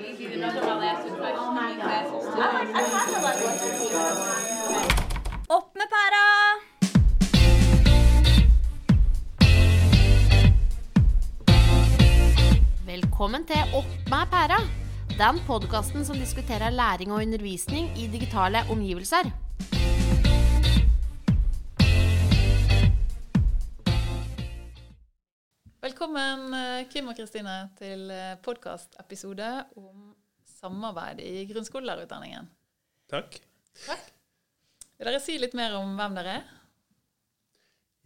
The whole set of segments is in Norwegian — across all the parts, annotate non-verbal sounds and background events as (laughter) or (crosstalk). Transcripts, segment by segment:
easy to know how they ask the questions in classes too. I, like, I kind of like what. Opp med pæra! Velkommen til Opp med pæra. Den podkasten som diskuterer læring og undervisning i digitale omgivelser. Velkommen, eh, Kim og Kristine, til podkastepisode om samarbeid i grunnskolelærerutdanningen. Takk. Vil dere si litt mer om hvem dere er?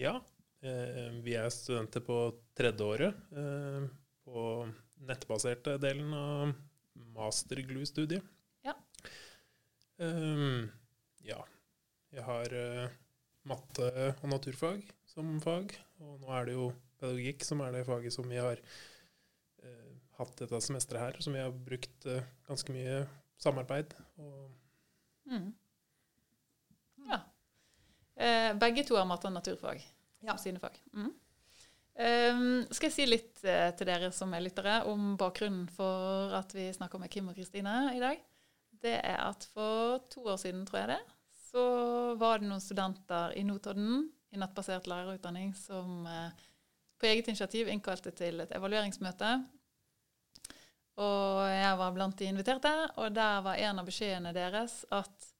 Ja, eh, vi er studenter på tredje året eh, på nettbaserte delen av masterglue-studiet. Ja. Eh, ja. Jeg har eh, matte og naturfag som fag, og nå er det jo pedagogikk som er det faget som vi har eh, hatt dette semesteret her, som vi har brukt eh, ganske mye samarbeid. Og Mm. Ja. Eh, begge to har matte og naturfag Ja. som sine fag. Mm. Eh, skal jeg si litt eh, til dere som er lyttere om bakgrunnen for at vi snakker med Kim og Kristine i dag? Det er at for to år siden, tror jeg det, så var det noen studenter i Notodden i nettbasert lærerutdanning som eh, på eget initiativ innkalte til et evalueringsmøte. Og jeg var blant de inviterte, og der var en av beskjedene deres at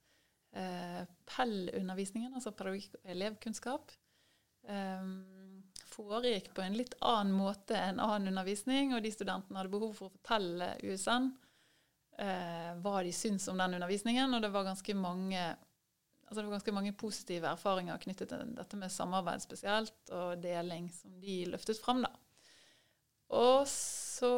eh, PEL-undervisningen, altså pedagogikk og elevkunnskap, eh, foregikk på en litt annen måte enn annen undervisning, og de studentene hadde behov for å fortelle USN eh, hva de syns om den undervisningen, og det var ganske mange Altså det var ganske mange positive erfaringer knyttet til dette med samarbeid spesielt, og deling som de løftet fram, da. Og så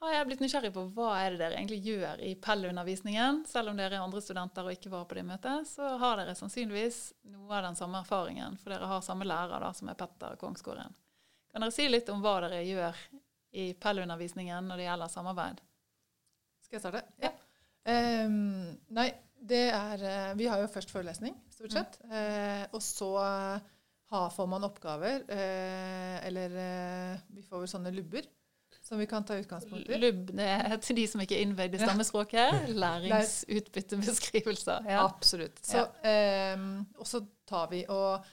har jeg blitt nysgjerrig på hva er det dere egentlig gjør i Pell-undervisningen. Selv om dere er andre studenter og ikke var på det møtet, så har dere sannsynligvis noe av den samme erfaringen, for dere har samme lærer da, som er Petter Kongsgården. Kan dere si litt om hva dere gjør i Pell-undervisningen når det gjelder samarbeid? Skal jeg starte? Ja. Um, nei, det er eh, Vi har jo først forelesning, stort sett. Eh, og så eh, ha, får man oppgaver, eh, eller eh, vi får vel sånne lubber som vi kan ta utgangspunkt i. Lubne til de som ikke er innveid i stammespråket. (laughs) Læringsutbyttebeskrivelser. Ja. Absolutt. Så, ehm, og så tar vi og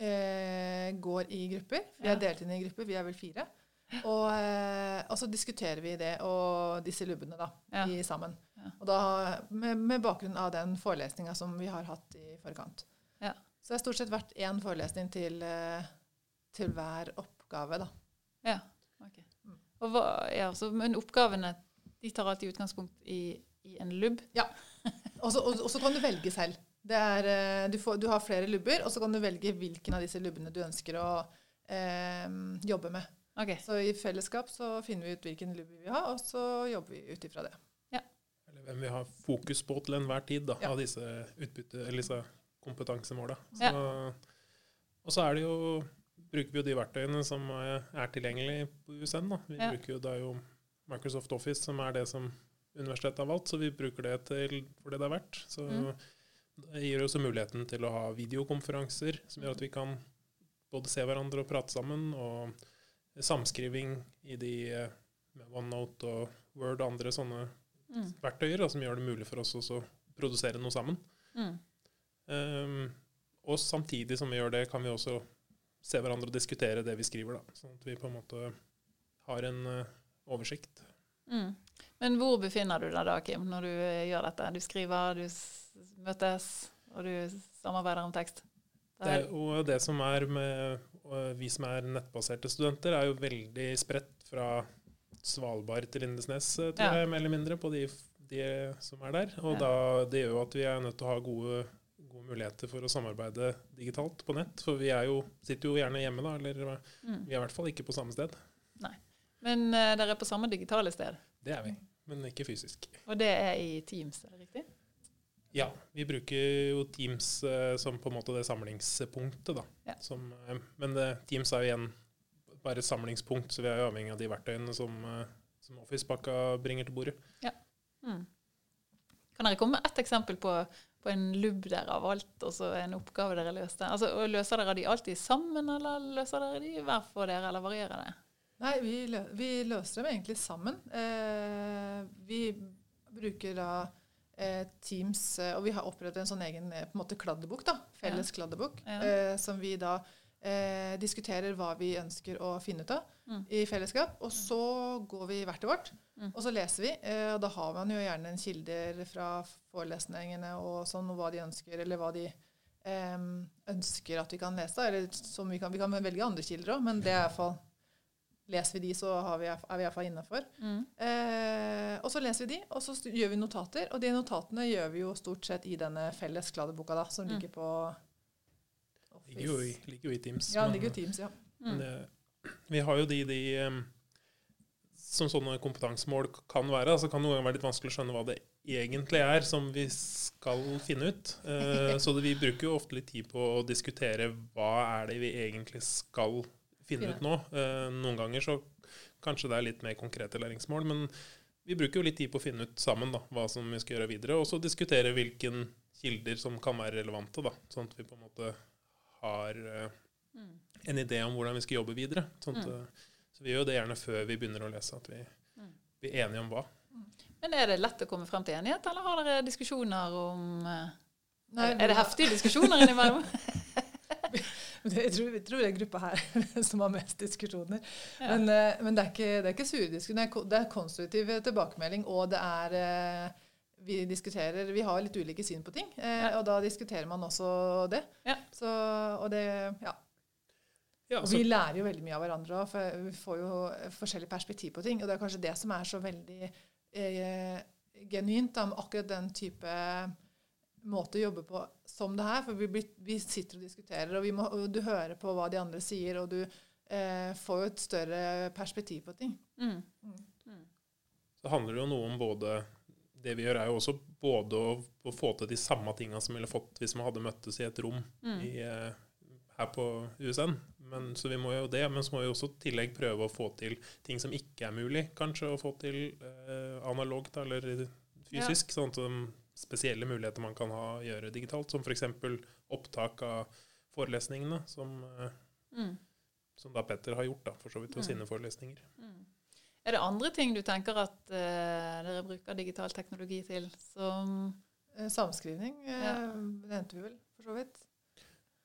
eh, går i grupper. Vi er delt inn i grupper, vi er vel fire. Og, og så diskuterer vi det og disse lubbene da, Ja. i sammen. Ja. Og da med, med bakgrunn av den forelesninga som vi har hatt i forkant. Ja. Så det har stort sett vært én forelesning til, eh, til hver oppgave, da. Ja, ok. Mm. Og hva, ja, så, men oppgavene de tar alltid utgangspunkt i, i en lubb? Ja. og, så kan du velge selv. Det er, eh, du, får, du har flere lubber, og så kan du velge hvilken av disse lubbene du ønsker å eh, jobbe med. Ok, Så i fellesskap så finner vi ut hvilken lubb vi vil ha, og så jobber vi ut ifra det. Eller hvem vi har fokus på til enhver tid da, Ja. av disse utbytte, eller disse kompetansemåla. Så, Ja. Og så er det jo, bruker vi jo de verktøyene som er, er tilgjengelige på USN. Da. Vi Ja. bruker jo da jo Microsoft Office, som er det som universitetet har valgt, så vi bruker det til for det det er verdt. Så Mm. det gir oss muligheten til å ha videokonferanser, som gjør at vi kan både se hverandre og prate sammen, og samskriving i de eh, med OneNote og Word og andre sånne mm. verktøyer da, som gjør det mulig for oss også å produsere noe sammen. Mm. Um, og samtidig som vi gjør det, kan vi også se hverandre og diskutere det vi skriver. Da, sånn at vi på en måte har en uh, oversikt. Mm. Men hvor befinner du deg da, Kim, når du eh, gjør dette? Du skriver, du møtes, og du samarbeider om tekst? Det er jo det som er med og vi som er nettbaserte studenter, er jo veldig spredt fra Svalbard til Lindesnes, eh, tror Ja. jeg, mer eller mindre, på de, de som er der. Og Ja. da, det gjør jo at vi er nødt til å ha gode, gode muligheter for å samarbeide digitalt på nett. For vi er jo, sitter jo gjerne hjemme, da, eller Mm. vi er i hvert fall ikke på samme sted. Men uh, dere er på samme digitale sted, Det er vi, men ikke fysisk. og det er i Teams, er det riktig? Ja, vi bruker jo Teams uh, som på en måte det samlingspunktet, da. Ja. Som, uh, men Teams er jo igjen bare et samlingspunkt, så vi er jo avhengig av de verktøyene som, eh, som Office-pakka bringer til bordet. Mm. Kan dere komme med ett eksempel på, på en lubb dere har valgt, og så en oppgave dere løste? Altså, Løser dere de alltid sammen, eller løser dere de hver for dere, eller varierer det? Nei, vi, lø vi løser dem egentlig sammen. Eh, vi bruker da eh, Teams, eh, og vi har opprettet en sånn egen på en måte kladdebok, da, felles kladdebok, Ja. eh, som vi da eh, diskuterer hva vi ønsker å finne ut av Mm. i fellesskap. Og så går vi hvert til vårt, Mm. og så leser vi. Eh, og da har man jo gjerne en kilder fra forelesningene og sånn, og hva de ønsker, eller hva de eh, ønsker at vi kan lese. Eller som vi kan, vi kan velge andre kilder òg, men det er i hvert fall Leser vi de, så har vi, er vi iallfall innafor. Mm. Eh, og så leser vi de, og så gjør vi notater. Og de notatene gjør vi jo stort sett i denne felles kladdeboka da, som Mm. ligger på Ligger jo i, ligger jo i Teams. Ja, men- ligger jo Teams, ja. Mm. Men, eh, vi har jo de, de Som sånne kompetansemål kan være. altså kan noen ganger være litt vanskelig å skjønne hva det egentlig er som vi skal finne ut. Eh, så det, vi bruker jo ofte litt tid på å diskutere hva er det vi egentlig skal finne ut nå. Eh, noen ganger så kanskje det er litt mer konkrete læringsmål, men vi bruker jo litt tid på å finne ut sammen da, hva som vi skal gjøre videre, og så diskutere hvilken kilder som kan være relevante, da, sånn at vi på en måte har eh, Mm. en idé om hvordan vi skal jobbe videre. Sånn at, Mm. eh, Så vi gjør jo det gjerne før vi begynner å lese, at vi Mm. blir enige om hva. Men er det lett å komme frem til enighet, eller har dere diskusjoner om eh, Nei, Er det heftige diskusjoner innimellom? (laughs) (laughs) Jeg, tror, jeg tror det er gruppa her (laughs) som har mest diskusjoner. Ja. Men, men det er ikke, det er ikke sure diskusjoner. Det er konstruktiv tilbakemelding, og det er Vi diskuterer Vi har litt ulike syn på ting, eh, Ja. og da diskuterer man også det. Ja. Så, og det Ja. Ja, Og så, vi lærer jo veldig mye av hverandre òg, for vi får jo forskjellig perspektiv på ting. Og det er kanskje det som er så veldig eh, genuint da, med akkurat den type måte å jobbe på som det her. For vi, blir, vi sitter og diskuterer, og, vi må, og du hører på hva de andre sier, og du eh, får jo et større perspektiv på ting. Mm. så handler det jo noe om både Det vi gjør, er jo også både å, å få til de samme tinga som vi ville fått hvis vi hadde møttes i et rom Mm. i, eh, her på USN. Men, så vi må jo det, men så må vi også i tillegg prøve å få til ting som ikke er mulig kanskje å få til eh, analogt eller fysisk. Sånn at um, spesielle muligheter man kan ha gjøre digitalt, som f.eks. opptak av forelesningene, som, eh, Mm. som da Petter har gjort da, for så vidt hos Mm. sine forelesninger. Mm. Er det andre ting du tenker at eh, dere bruker digital teknologi til, som Eh, samskrivning eh, Ja. nevnte vi vel, for så vidt.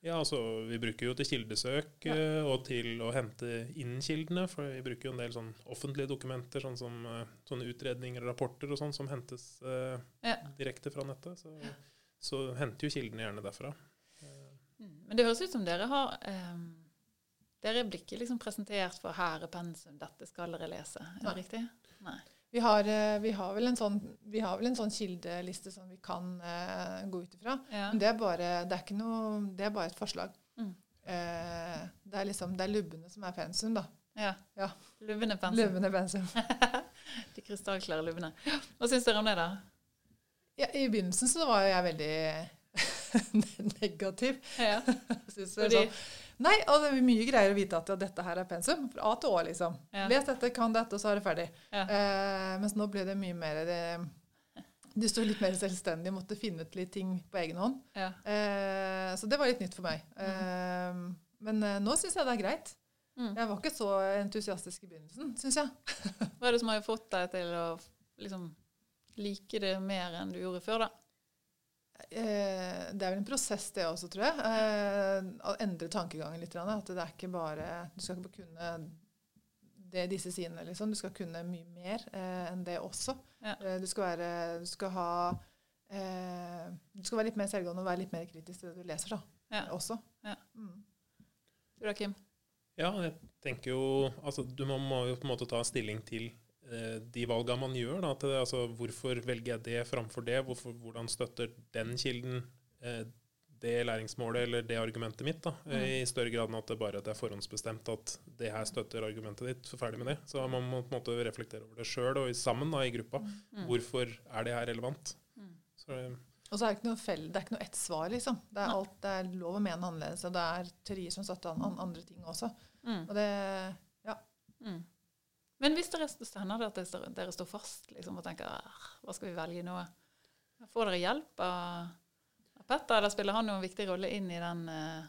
Ja, altså Vi bruker jo til kildesøk Ja. eh, og til å hente inn kildene. For vi bruker jo en del sånn offentlige dokumenter, sånn som sånne utredninger og rapporter og sånn, som hentes eh, Ja. direkte fra nettet. Så, så henter jo kildene gjerne derfra. Mm. Men det høres ut som dere har eh, Dere blir ikke liksom presentert for 'her er pensum, dette skal dere lese'. Er det riktig? Nei. Vi har, eh, vi, har vel en sånn, vi har vel en sånn kildeliste som vi kan eh, gå ut ifra. Ja. Men det er bare, det er ikke noe, det er bare et forslag. Mm. Eh, det er liksom, det er lubbene som er pensum, da. ja. Ja. Lubbene pensum. Lubbene pensum. (laughs) De krystallklare lubbene. Hva syns dere om det, da? Ja, I begynnelsen så var jeg veldig (laughs) negativ. Ja. (laughs) Synes det Fordi, sånn, Nei, og det er mye greier å vite at ja, dette her er pensum. Fra A til Å, liksom. Ja. Les dette, kan dette, og så er det ferdig. Ja. Eh, mens nå ble det mye mer det, Du står litt mer selvstendig, måtte finne ut litt ting på egen hånd. ja. Eh, så det var litt nytt for meg. Eh, men eh, nå syns jeg det er greit. Mm. Jeg var ikke så entusiastisk i begynnelsen, syns jeg. Hva er det som har fått deg til å liksom, like det mer enn du gjorde før, da? Eh, det er vel en prosess, det også, tror jeg. Eh, å endre tankegangen litt. At det er ikke bare Du skal ikke kunne det, disse sidene, liksom. Du skal kunne mye mer eh, enn det også. Ja. Eh, du skal være Du skal ha eh, Du skal være litt mer selvgående og være litt mer kritisk til det du leser, da. Ja. Også. Ja. Mm. Du Kim? Ja, jeg tenker jo Altså, du må, må jo på en måte ta stilling til eh, de valgene man gjør. Da, til, det, altså, hvorfor velger jeg det framfor det? Hvorfor, hvordan støtter den kilden eh, det læringsmålet eller det argumentet mitt? Da, mm. I større grad enn at det bare at det er forhåndsbestemt at det her støtter argumentet ditt. Så ferdig med det. Så man må på en måte reflektere over det sjøl og sammen da, i gruppa. Mm. Hvorfor er det her relevant? Mm. Så, eh, Og så er det ikke noe, fell, det er ikke noe ett svar, liksom. Det er, alt, det er lov å mene annerledes, og det er teorier som støtter an, an, andre ting også. Mm. Og det Mm. Men hvis dere hender det at dere står- fast liksom, og tenker «Ah, hva skal vi velge nå? Får dere hjelp av, av Petter, eller spiller han noen viktig rolle inn i den uh...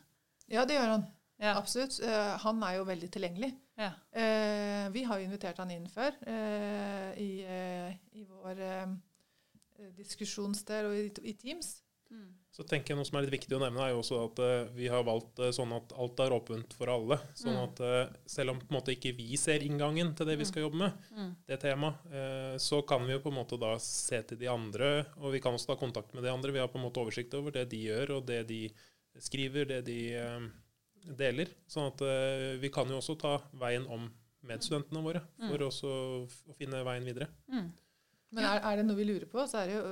Ja, det gjør han. ja. Absolutt. Uh, han er jo veldig tilgjengelig. Ja. Uh, vi har jo invitert han inn før i, i vår diskusjonsdel og i, i Teams. Mm. Så tenker jeg Noe som er litt viktig å nevne, er jo også at uh, vi har valgt uh, sånn at alt er åpent for alle. Sånn Mm. at uh, selv om på en måte ikke vi ser inngangen til det vi skal jobbe med, Mm. det temaet, så kan vi jo på en måte da se til de andre, og vi kan også ta kontakt med de andre. Vi har på en måte oversikt over det de gjør, og det de skriver, det de deler. Sånn at vi kan jo også ta veien om medstudentene våre, for Mm. også å finne veien videre. Mm. Men er, er det noe vi lurer på, så er det jo,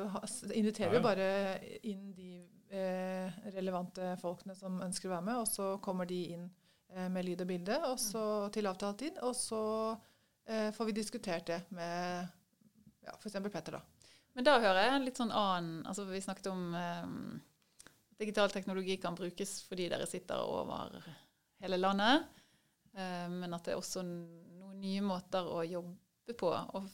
inviterer vi Ja, ja. bare inn de relevante folkene som ønsker å være med, og så kommer de inn eh, med lyd og bilde og så til avtalt tid. Og så eh, får vi diskutert det med ja, f.eks. Petter, da. Men da hører jeg en litt sånn annen altså Vi snakket om eh, digital teknologi kan brukes fordi dere sitter over hele landet. eh, men at det er også noen nye måter å jobbe på. Og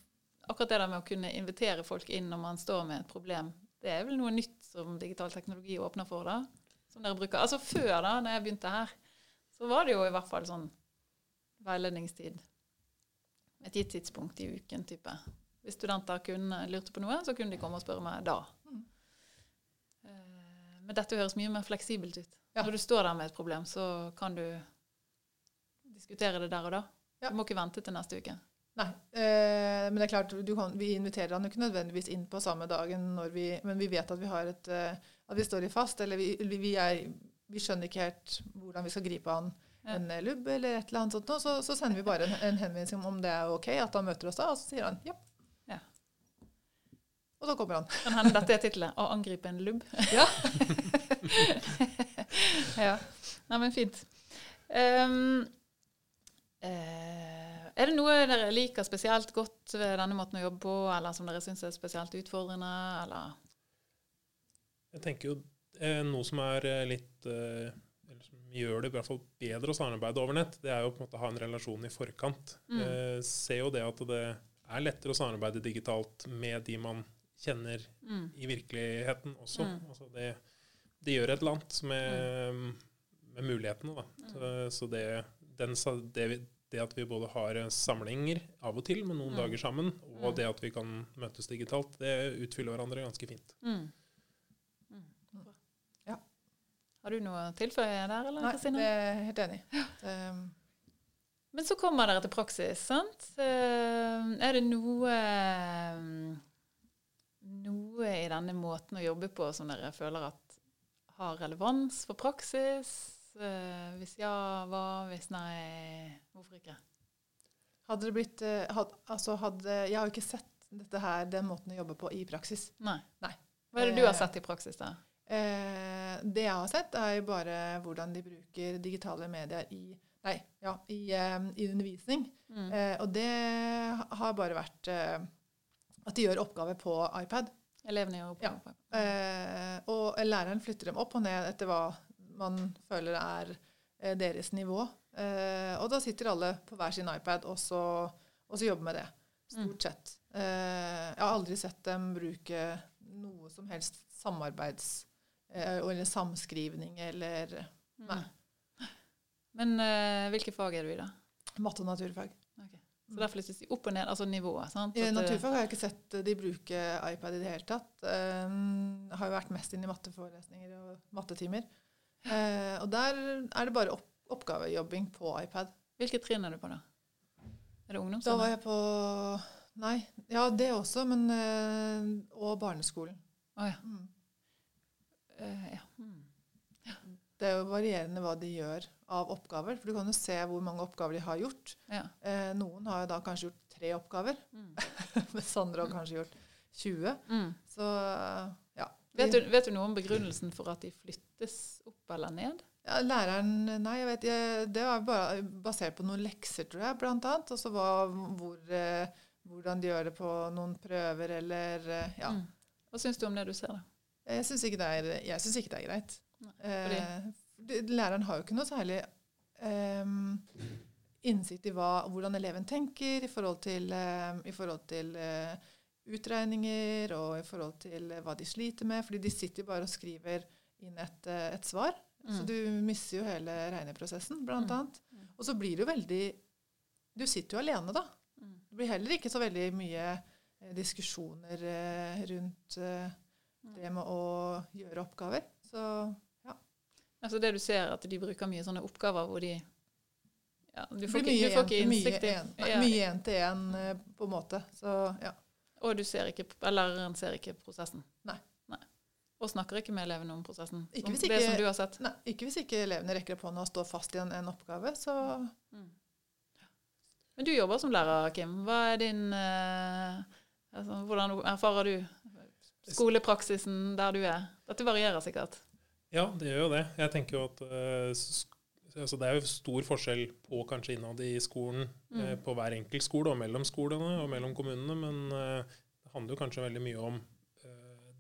akkurat det der med å kunne invitere folk inn når man står med et problem, det er vel noe nytt som digital teknologi åpner for, da? Som dere bruker. Altså før, da når jeg begynte her, så var det jo i hvert fall sånn veiledningstid. Et gitt tidspunkt i uken, type. Hvis studenter kunne, lurte på noe, så kunne de komme og spørre meg da. Mm. Eh, Men dette høres mye mer fleksibelt ut. Ja. Når du står der med et problem, så kan du diskutere det der og da. Ja. Du må ikke vente til neste uke. Nei. Eh, men det er klart, du kan, vi inviterer han jo ikke nødvendigvis inn på samme dagen, når vi, men vi vet at vi har et eh, at vi står i fast, eller vi, vi, er, vi skjønner ikke helt hvordan vi skal gripe han. Ja. en eh, lubb eller et eller annet sånt, så, så sender vi bare en, en henvendelse om om det er ok at han møter oss da, og så sier han ja. Ja. Og så kommer han. Kan hende dette er tittelen 'Å angripe en lubb'. (laughs) Ja. (laughs) ja. Nei, men fint. Um, eh, er det noe dere liker spesielt godt ved denne måten å jobbe på, eller som dere syns er spesielt utfordrende, eller Jeg tenker jo eh, noe som er eh, litt eh, Eller som gjør det i hvert fall bedre å samarbeide over nett, det er jo på en måte å ha en relasjon i forkant. Mm. Eh, ser jo det at det er lettere å samarbeide digitalt med de man kjenner mm. i virkeligheten også. Mm. Altså det, det gjør et eller annet med, med mulighetene. Da. Mm. Så, så det, den, det, det at vi både har samlinger av og til med noen Mm. dager sammen, og Mm. det at vi kan møtes digitalt, det utfyller hverandre ganske fint. Mm. Mm. Ja. Har du noe å tilføye der, eller, Nei, det er helt enig Ja. Det- Men så kommer dere til praksis, sant? Eh, Er det noe noe i denne måten å jobbe på som dere føler at har relevans for praksis? Eh, Hvis ja, hva? Hvis nei, hvorfor ikke? Hadde det blitt eh, had, altså hadde, Jeg har jo ikke sett dette her, den måten å jobbe på i praksis. Nei. Nei. Hva er det du har Eh, sett i praksis, da? Eh, det jeg har sett, er jo bare hvordan de bruker digitale medier i, nei, ja, i, eh, i undervisning. Mm. Eh, og det har bare vært at de gjør oppgaver på iPad. Elevene gjør Ja. oppgave på. iPad. og læreren flytter dem opp og ned etter hva man føler er eh, deres nivå. Eh, og da sitter alle på hver sin iPad og så, og så jobber med det. Stort sett. Eh, jeg har aldri sett dem bruke noe som helst samarbeids- eller samskrivning eller Nei. Mm. Men eh, hvilke fag er du i, da? matte og naturfag. Ok. Så der flyttes de opp og ned, altså nivået? sant? I naturfag har jeg ikke sett de bruke iPad i det hele tatt. Um, har jo vært mest inn i matteforelesninger og mattetimer. Eh, og der er det bare opp oppgavejobbing på iPad. Hvilket trinn er du på, da? Er det Da var jeg på Nei, ja det også, men eh, Og barneskolen. Å ja. Mm. Uh, ja. Mm. Det er jo varierende hva de gjør av oppgaver. For du kan jo se hvor mange oppgaver de har gjort. ja. Eh, noen har jo da kanskje gjort tre oppgaver, Mm. (laughs) mens andre har kanskje gjort 20. Mm. Så ja. Vet, du, vet du noe om begrunnelsen for at de flyttes opp eller ned? Ja, læreren Nei, jeg vet jeg, Det var bare basert på noen lekser, tror jeg, blant annet. Og så var hvor, eh, hvordan de gjør det på noen prøver, eller eh, Ja. Mm. Hva syns du om det du ser, da? Jeg syns ikke, ikke det er greit. Nei, Eh, læreren har jo ikke noe særlig eh, innsikt i hva, hvordan eleven tenker i forhold til, eh, i forhold til eh, utregninger og i forhold til eh, hva de sliter med. fordi de sitter jo bare og skriver inn et, eh, et svar. Så Mm. du mister jo hele regneprosessen, blant Mm. annet. Mm. Og så blir det jo veldig du sitter jo alene, da. Mm. Det blir heller ikke så veldig mye eh, diskusjoner eh, rundt eh, det med å gjøre oppgaver. Så Altså det du ser, at de bruker mye sånne oppgaver hvor de ja, Du får ikke, du får ikke innsikt i mye én-til-én, på en måte. Så ja. Og du ser ikke, eller læreren ser ikke prosessen. Nei. Og snakker ikke med elevene om prosessen. Ikke hvis hvis Det ikke- som du har sett. Nei, ikke hvis ikke elevene rekker opp hånda og står fast i en, en oppgave, så Mm. Men du jobber som lærer, Kim. Hva er din eh, altså, Hvordan erfarer du skolepraksisen der du er? Dette varierer sikkert. Ja, det gjør jo det. Jeg tenker jo at eh, altså Det er jo stor forskjell på kanskje innad i skolen, eh, Mm. på hver enkelt skole og mellom skolene og mellom kommunene, men eh, det handler jo kanskje veldig mye om eh,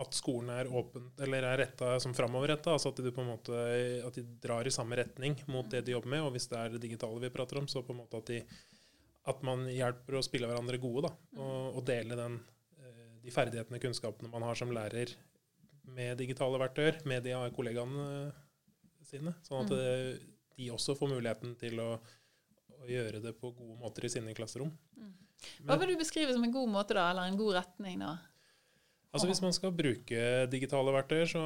at skolen er åpen, eller er retta som framoverretta. Altså at de på en måte at de drar i samme retning mot det de jobber med. Og hvis det er det digitale vi prater om, så på en måte at, de, at man hjelper å spille hverandre gode. da, Og, og dele den, eh, de ferdighetene, og kunnskapene man har som lærer med digitale verktøyer, med de kollegaene sine. Sånn at Mm. de også får muligheten til å, å gjøre det på gode måter i sine klasserom. Mm. Hva vil du beskrive som en god måte, da? Eller en god retning, da? Altså Hvis man skal bruke digitale verktøy, så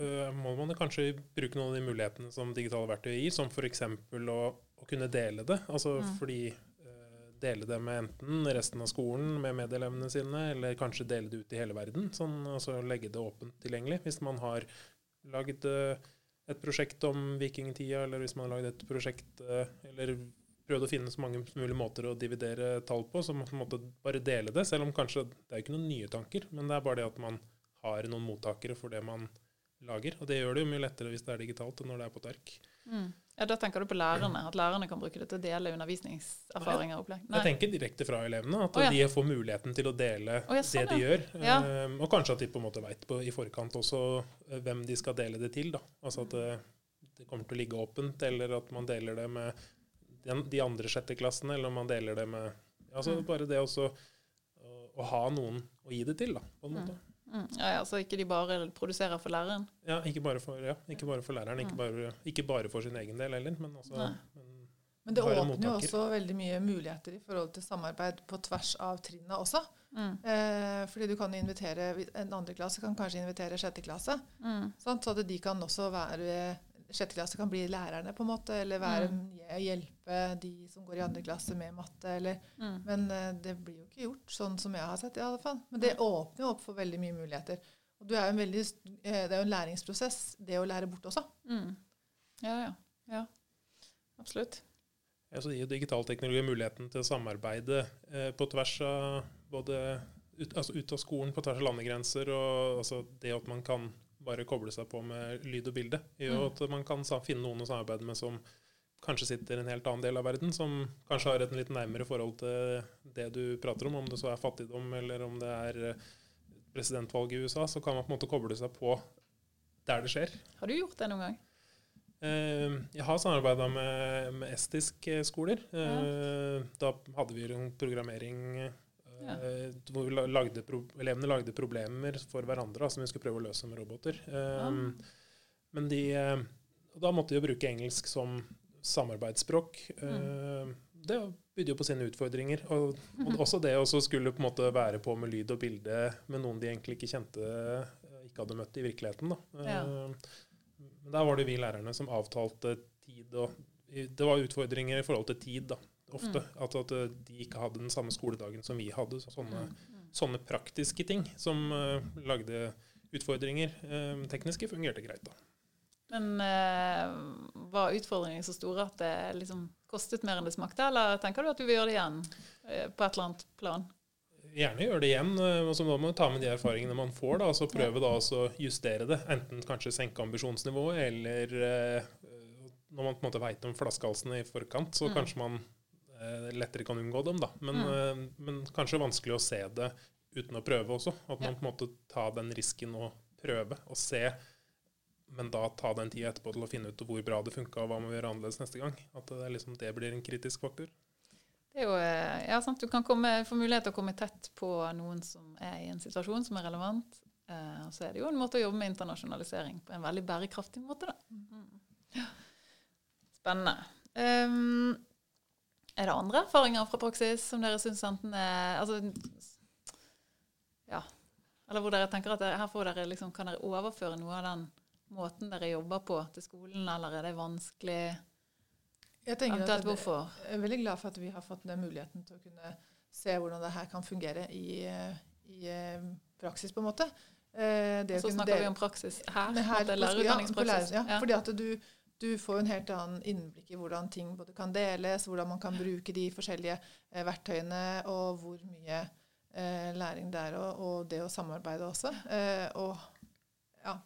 uh, må man kanskje bruke noen av de mulighetene som digitale verktøy gir, som f.eks. Å, å kunne dele det. Altså Mm. fordi øh, Dele det med enten resten av skolen, med medelevene sine, eller kanskje dele det ut i hele verden. Sånn, altså Legge det åpent tilgjengelig. Hvis man har lagd øh, et prosjekt om vikingtida, eller hvis man har lagd et prosjekt øh, eller prøvd å finne så mange mulige måter å dividere tall på, så man måte bare dele det. Selv om kanskje det er ikke noen nye tanker, men det er bare det at man har noen mottakere for det man lager. Og det gjør det jo mye lettere hvis det er digitalt enn når det er på et ark. Mm. Ja, Da tenker du på lærerne, at lærerne kan bruke det til å dele undervisningserfaringer og opplegg? Jeg tenker direkte fra elevene, at oh, ja. de får muligheten til å dele oh, ja, sånn, det de gjør. Ja. Um, og kanskje at de på en måte veit i forkant også eh, hvem de skal dele det til. Da. Altså at det, det kommer til å ligge åpent, eller at man deler det med den, de andre sjetteklassene, eller om man deler det med altså Mm. Bare det også å, å ha noen å gi det til, da, på en måte. Mm. Ja, ja, Så ikke de bare produserer for læreren? Ja, ikke bare for, ja, ikke bare for læreren, ikke Mm. bare, ikke bare for sin egen del heller, men også men, Men det åpner jo også veldig mye muligheter i forhold til samarbeid på tvers av trinna også. Mm. Eh, fordi du kan invitere En andre klasse kan kanskje invitere sjette klasse. Mm. Sant? Så at de kan også være Sjette klasse kan bli lærerne, på en måte, eller være hjelpe de som går i andre klasse med matte. Eller, Mm. men eh, det blir jo ikke gjort sånn som jeg har sett, i alle fall. Men det åpner jo opp for veldig mye muligheter. Og du er en veldig, eh, det er jo en læringsprosess, det å lære bort også. Mm. Ja, ja. ja. Absolutt. Ja, så gir jo digital teknologi muligheten til å samarbeide eh, på tvers av både ut, altså ut av skolen, på tvers av landegrenser, og altså det at man kan bare koble seg på med lyd og bilde, gjør Mm. at man kan finne noen å samarbeide med som kanskje sitter i en helt annen del av verden, som kanskje har et litt nærmere forhold til det du prater om, om det så er fattigdom eller om det er presidentvalget presidentvalg i USA, så kan man på en måte koble seg på der det skjer. Har du gjort det noen gang? Eh, Jeg har samarbeida med, med estiske skoler. Ja. Da hadde vi programmering eh, Ja. hvor vi lagde elevene lagde problemer for hverandre som vi skulle prøve å løse med roboter. Eh, Ah. Men de, eh, da måtte de jo bruke engelsk som samarbeidsspråk. Eh, Det bydde jo på sine utfordringer. Og, og (laughs) også det å skulle på en måte være på med lyd og bilde med noen de egentlig ikke kjente, eh, ikke hadde møtt i virkeligheten. Da. Ja. Eh, Men der var det vi lærerne som avtalte tid. og Det var utfordringer i forhold til tid, da, ofte. At, at eh, de ikke hadde den samme skoledagen som vi hadde. Så sånne, sånne praktiske ting som uh, lagde utfordringer. Eh, tekniske fungerte greit, da. Men uh, var utfordringene så store at det liksom kostet mer enn det smakte, eller tenker du at du vil gjøre det igjen på et eller annet plan? Gjerne gjøre det igjen. eh, og så må man ta med de erfaringene man får, da, og så prøve da å justere det. Enten kanskje senke ambisjonsnivået, eller når man på en måte veit om flaskehalsene i forkant, så Mm. kanskje man lettere kan unngå dem. da. Men, Mm. eh, men kanskje vanskelig å se det uten å prøve også. At man Ja. på en måte tar den risken og prøve og se. Men da ta den tida etterpå til å finne ut hvor bra det funka, og hva må vi gjøre annerledes neste gang. At det, er liksom, det blir en kritisk faktor. Det er jo, eh, ja, sant? Du kan komme, få mulighet til å komme tett på noen som er i en situasjon som er relevant. Eh, så er det jo en måte å jobbe med internasjonalisering på en veldig bærekraftig måte. Da. Mm. Ja. Spennende. Um, Er det andre erfaringer fra praksis som dere syns enten er altså, Ja. Eller hvor dere tenker at dere, her får dere liksom, kan dere overføre noe av den måten dere jobber på, til skolen, eller er det vanskelig? Jeg tenker at det, hvorfor? jeg er veldig glad for at vi har fått den muligheten til å kunne se hvordan det her kan fungere i, i eh, praksis, på en måte. Eh, det Så snakker snakker vi om praksis her. Her på på lærerutdanningspraksis. lærer- ja, Ja. Fordi at du, du får en helt annen innblikk i hvordan ting både kan deles, hvordan man kan bruke de forskjellige eh, verktøyene, og hvor mye eh, læring det er, og, og det å samarbeide også. Eh, og ja.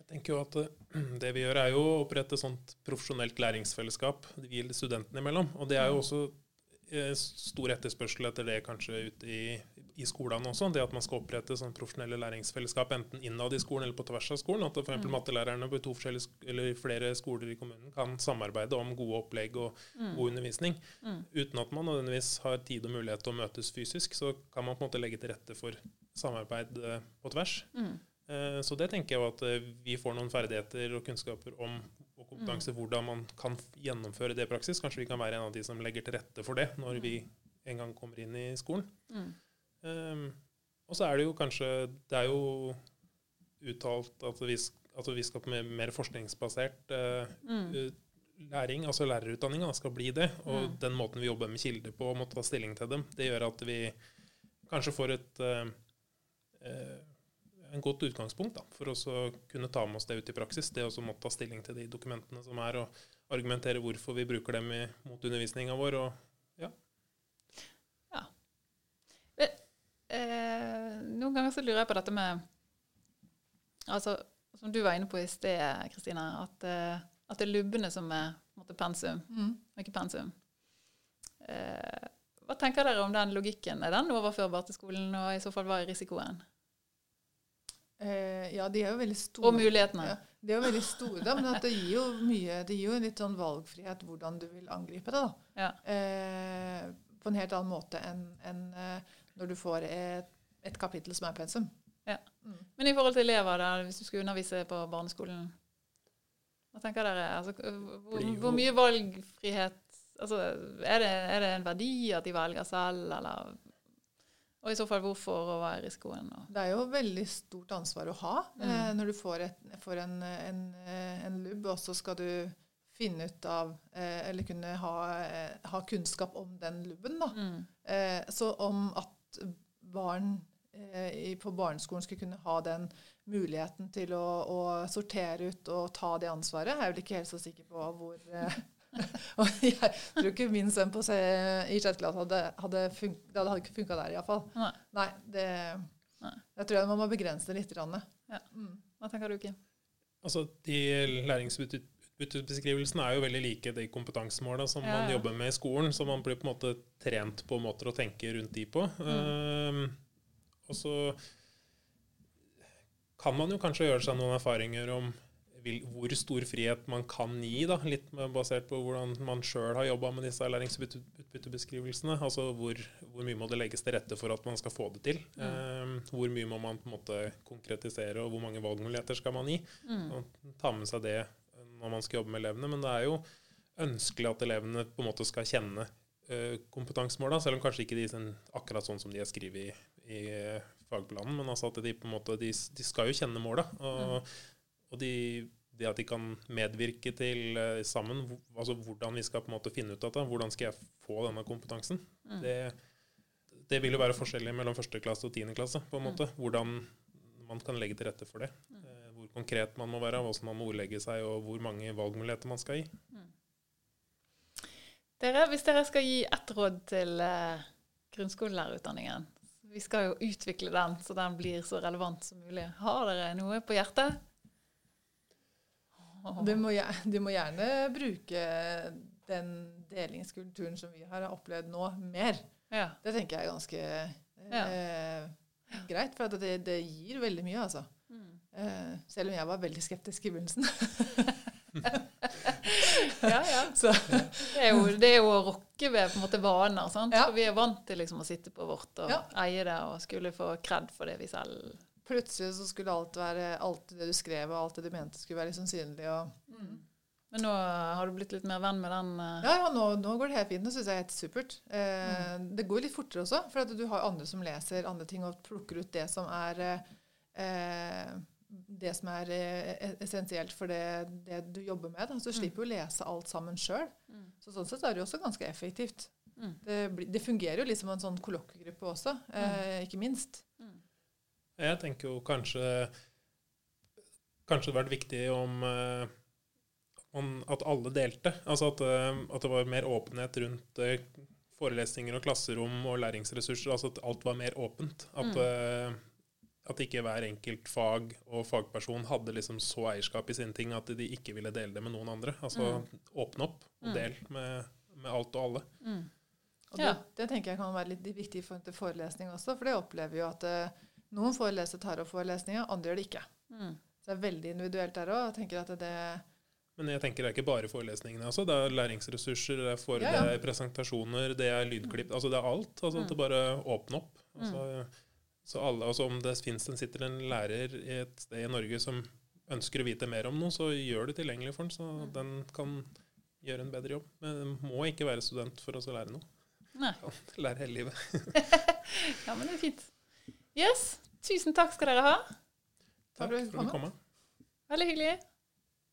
Jeg tenker jo at eh, Det vi gjør, er jo å opprette sånt profesjonelt læringsfellesskap vi studentene imellom. Og det er jo også eh, stor etterspørsel etter det kanskje ute i, i skolene også. Det at man skal opprette sånn profesjonelle læringsfellesskap enten innad i skolen eller på tvers av skolen. At f.eks. Mm. mattelærerne på to eller flere skoler i kommunen kan samarbeide om gode opplegg og Mm. god undervisning. Mm. Uten at man nødvendigvis har tid og mulighet til å møtes fysisk, så kan man på en måte legge til rette for samarbeid eh, på tvers. Mm. Eh, Så det tenker jeg jo at eh, vi får noen ferdigheter og kunnskaper om og kompetanse hvordan man kan gjennomføre det i praksis. Kanskje vi kan være en av de som legger til rette for det når vi en gang kommer inn i skolen. Mm. Um, og så er det jo kanskje Det er jo uttalt at vi, at vi skal på mer, mer forskningsbasert uh, Mm. eh, læring, altså lærerutdanninga, skal bli det. Og Mm. den måten vi jobber med kilder på og må ta stilling til dem, det gjør at vi kanskje får et uh, uh, en godt utgangspunkt da, for å kunne ta med oss det ut i praksis. Det å måtte ta stilling til de dokumentene som er, og argumentere hvorfor vi bruker dem i, mot undervisninga vår. og Eh, noen ganger så lurer jeg på dette med Altså, som du var inne på i sted, Kristine, at, eh, at det er lubbene som er måte, pensum, Mm. og ikke pensum. Eh, hva tenker dere om den logikken? Er den overførbar til skolen, og i så fall hva er risikoen? Eh, ja, de er jo veldig store. Og mulighetene? Ja, de er jo veldig store, men det gir jo mye Det gir jo litt sånn valgfrihet hvordan du vil angripe det. da. Ja. Eh, på en helt annen måte enn enn, eh, når du får et, et kapittel som er pensum. Ja. Mm. Men i forhold til elever, da, hvis du skulle undervise på barneskolen, hva tenker dere? Altså, hvor, hvor mye valgfrihet altså, er, det, er det en verdi at de velger selv, eller Og i så fall hvorfor, og hva er risikoen? Og, Det er jo veldig stort ansvar å ha Mm. eh, når du får, et, får en, en, en lubb, og så skal du finne ut av eh, Eller kunne ha, eh, ha kunnskap om den lubben. da. mm, Eh, så om at barn eh, på barneskolen skulle kunne ha den muligheten til å, å sortere ut og ta det ansvaret, er jeg vel ikke helt så sikker på hvor eh, (laughs) og Jeg tror ikke min sønn på se, i sjette klasse hadde, hadde fun det hadde ikke funka der, iallfall. Nei. Nei, det Nei. Jeg tror jeg man må begrense det litt. Grann. Ja. Mm. hva tenker du, Kim? Altså, De læringsutbyttebeskrivelsene er jo veldig like de kompetansemåla som Ja, man jobber med i skolen, så man blir på en måte trent på måter å tenke rundt de på. Mm. Um, og så kan man jo kanskje gjøre seg noen erfaringer om vil, hvor stor frihet man kan gi, da, litt basert på hvordan man sjøl har jobba med disse læringsutbyttebeskrivelsene. Altså hvor, hvor mye må det legges til rette for at man skal få det til? Um, hvor mye må man på en måte konkretisere, og hvor mange valgmuligheter skal man gi? Mm. ta med seg det når man skal jobbe med elevene. Men det er jo ønskelig at elevene på en måte skal kjenne uh, kompetansemåla, selv om kanskje ikke de er akkurat sånn som de er skrevet i, i eh, fagplanen. Men altså at de på en måte, de, de skal jo kjenne måla. Og, og de, det at de kan medvirke til eh, sammen altså hvordan vi skal på en måte finne ut dette, hvordan skal jeg få denne kompetansen, Mm. det, det vil jo være forskjellig mellom første klasse og tiende klasse. på en måte, Hvordan man kan legge til rette for det. Eh, Hvor konkret man må være, hvordan man må ordlegge seg, og hvor mange valgmuligheter man skal gi. Dere, hvis dere skal gi ett råd til eh, grunnskolelærerutdanningen Vi skal jo utvikle den så den blir så relevant som mulig. Har dere noe på hjertet? Du må, du må gjerne bruke den delingskulturen som vi har opplevd nå, mer. Ja. Det tenker jeg er ganske eh, greit, for det, det gir veldig mye, altså. Mm. Eh, selv om jeg var veldig skeptisk i begynnelsen. (laughs) ja, ja. (laughs) Det er, jo, det er jo å rokke ved på en måte vaner. Sant? Ja. For vi er vant til liksom å sitte på vårt og Ja. eie det og skulle få kred for det vi selv plutselig så skulle alt være alt det du skrev og alt det du mente skulle være liksom synlig. Og, Men nå har du blitt litt mer venn med den? Uh... Ja, ja nå, nå går det helt fint. Nå syns jeg det er helt supert. Eh, Det går litt fortere også, for du har andre som leser andre ting og plukker ut det som er eh, det som er eh, essensielt for det, det du jobber med. Da. Så du slipper jo å lese alt sammen sjøl. Mm. Så sånn sett er det jo også ganske effektivt. Mm. Det, det fungerer jo litt som en sånn kollokviegruppe også, eh, ikke minst. Jeg tenker jo kanskje Kanskje det hadde vært viktig om, eh, om at alle delte. Altså at, eh, at det var mer åpenhet rundt forelesninger og klasserom og læringsressurser. Altså at alt var mer åpent. At, eh, at ikke hver enkelt fag og fagperson hadde liksom så eierskap i sine ting at de ikke ville dele det med noen andre. Altså åpne opp og del med, med alt og alle. Mm. Og Ja. det, det tenker jeg kan være litt viktig for til forelesning også, for det opplever jo at uh, noen forelesere tar opp forelesninger, andre gjør det ikke. Mm. Så det er veldig individuelt der òg. Men jeg tenker det er ikke bare forelesningene. Altså. Det er læringsressurser, det er, for, Ja, ja. det er presentasjoner, det er lydklipp. Altså det er alt. Altså at det bare åpner opp. Altså, Så alle, altså om det finnes en, sitter en lærer i et sted i Norge som ønsker å vite mer om noe, så gjør det tilgjengelig for den, så den kan gjøre en bedre jobb. Men den må ikke være student for å lære noe. Nei. (laughs) Kan lære hele livet. (laughs) Ja, men det er fint. Yes. Tusen takk skal dere ha. Takk for at du kom. Veldig hyggelig.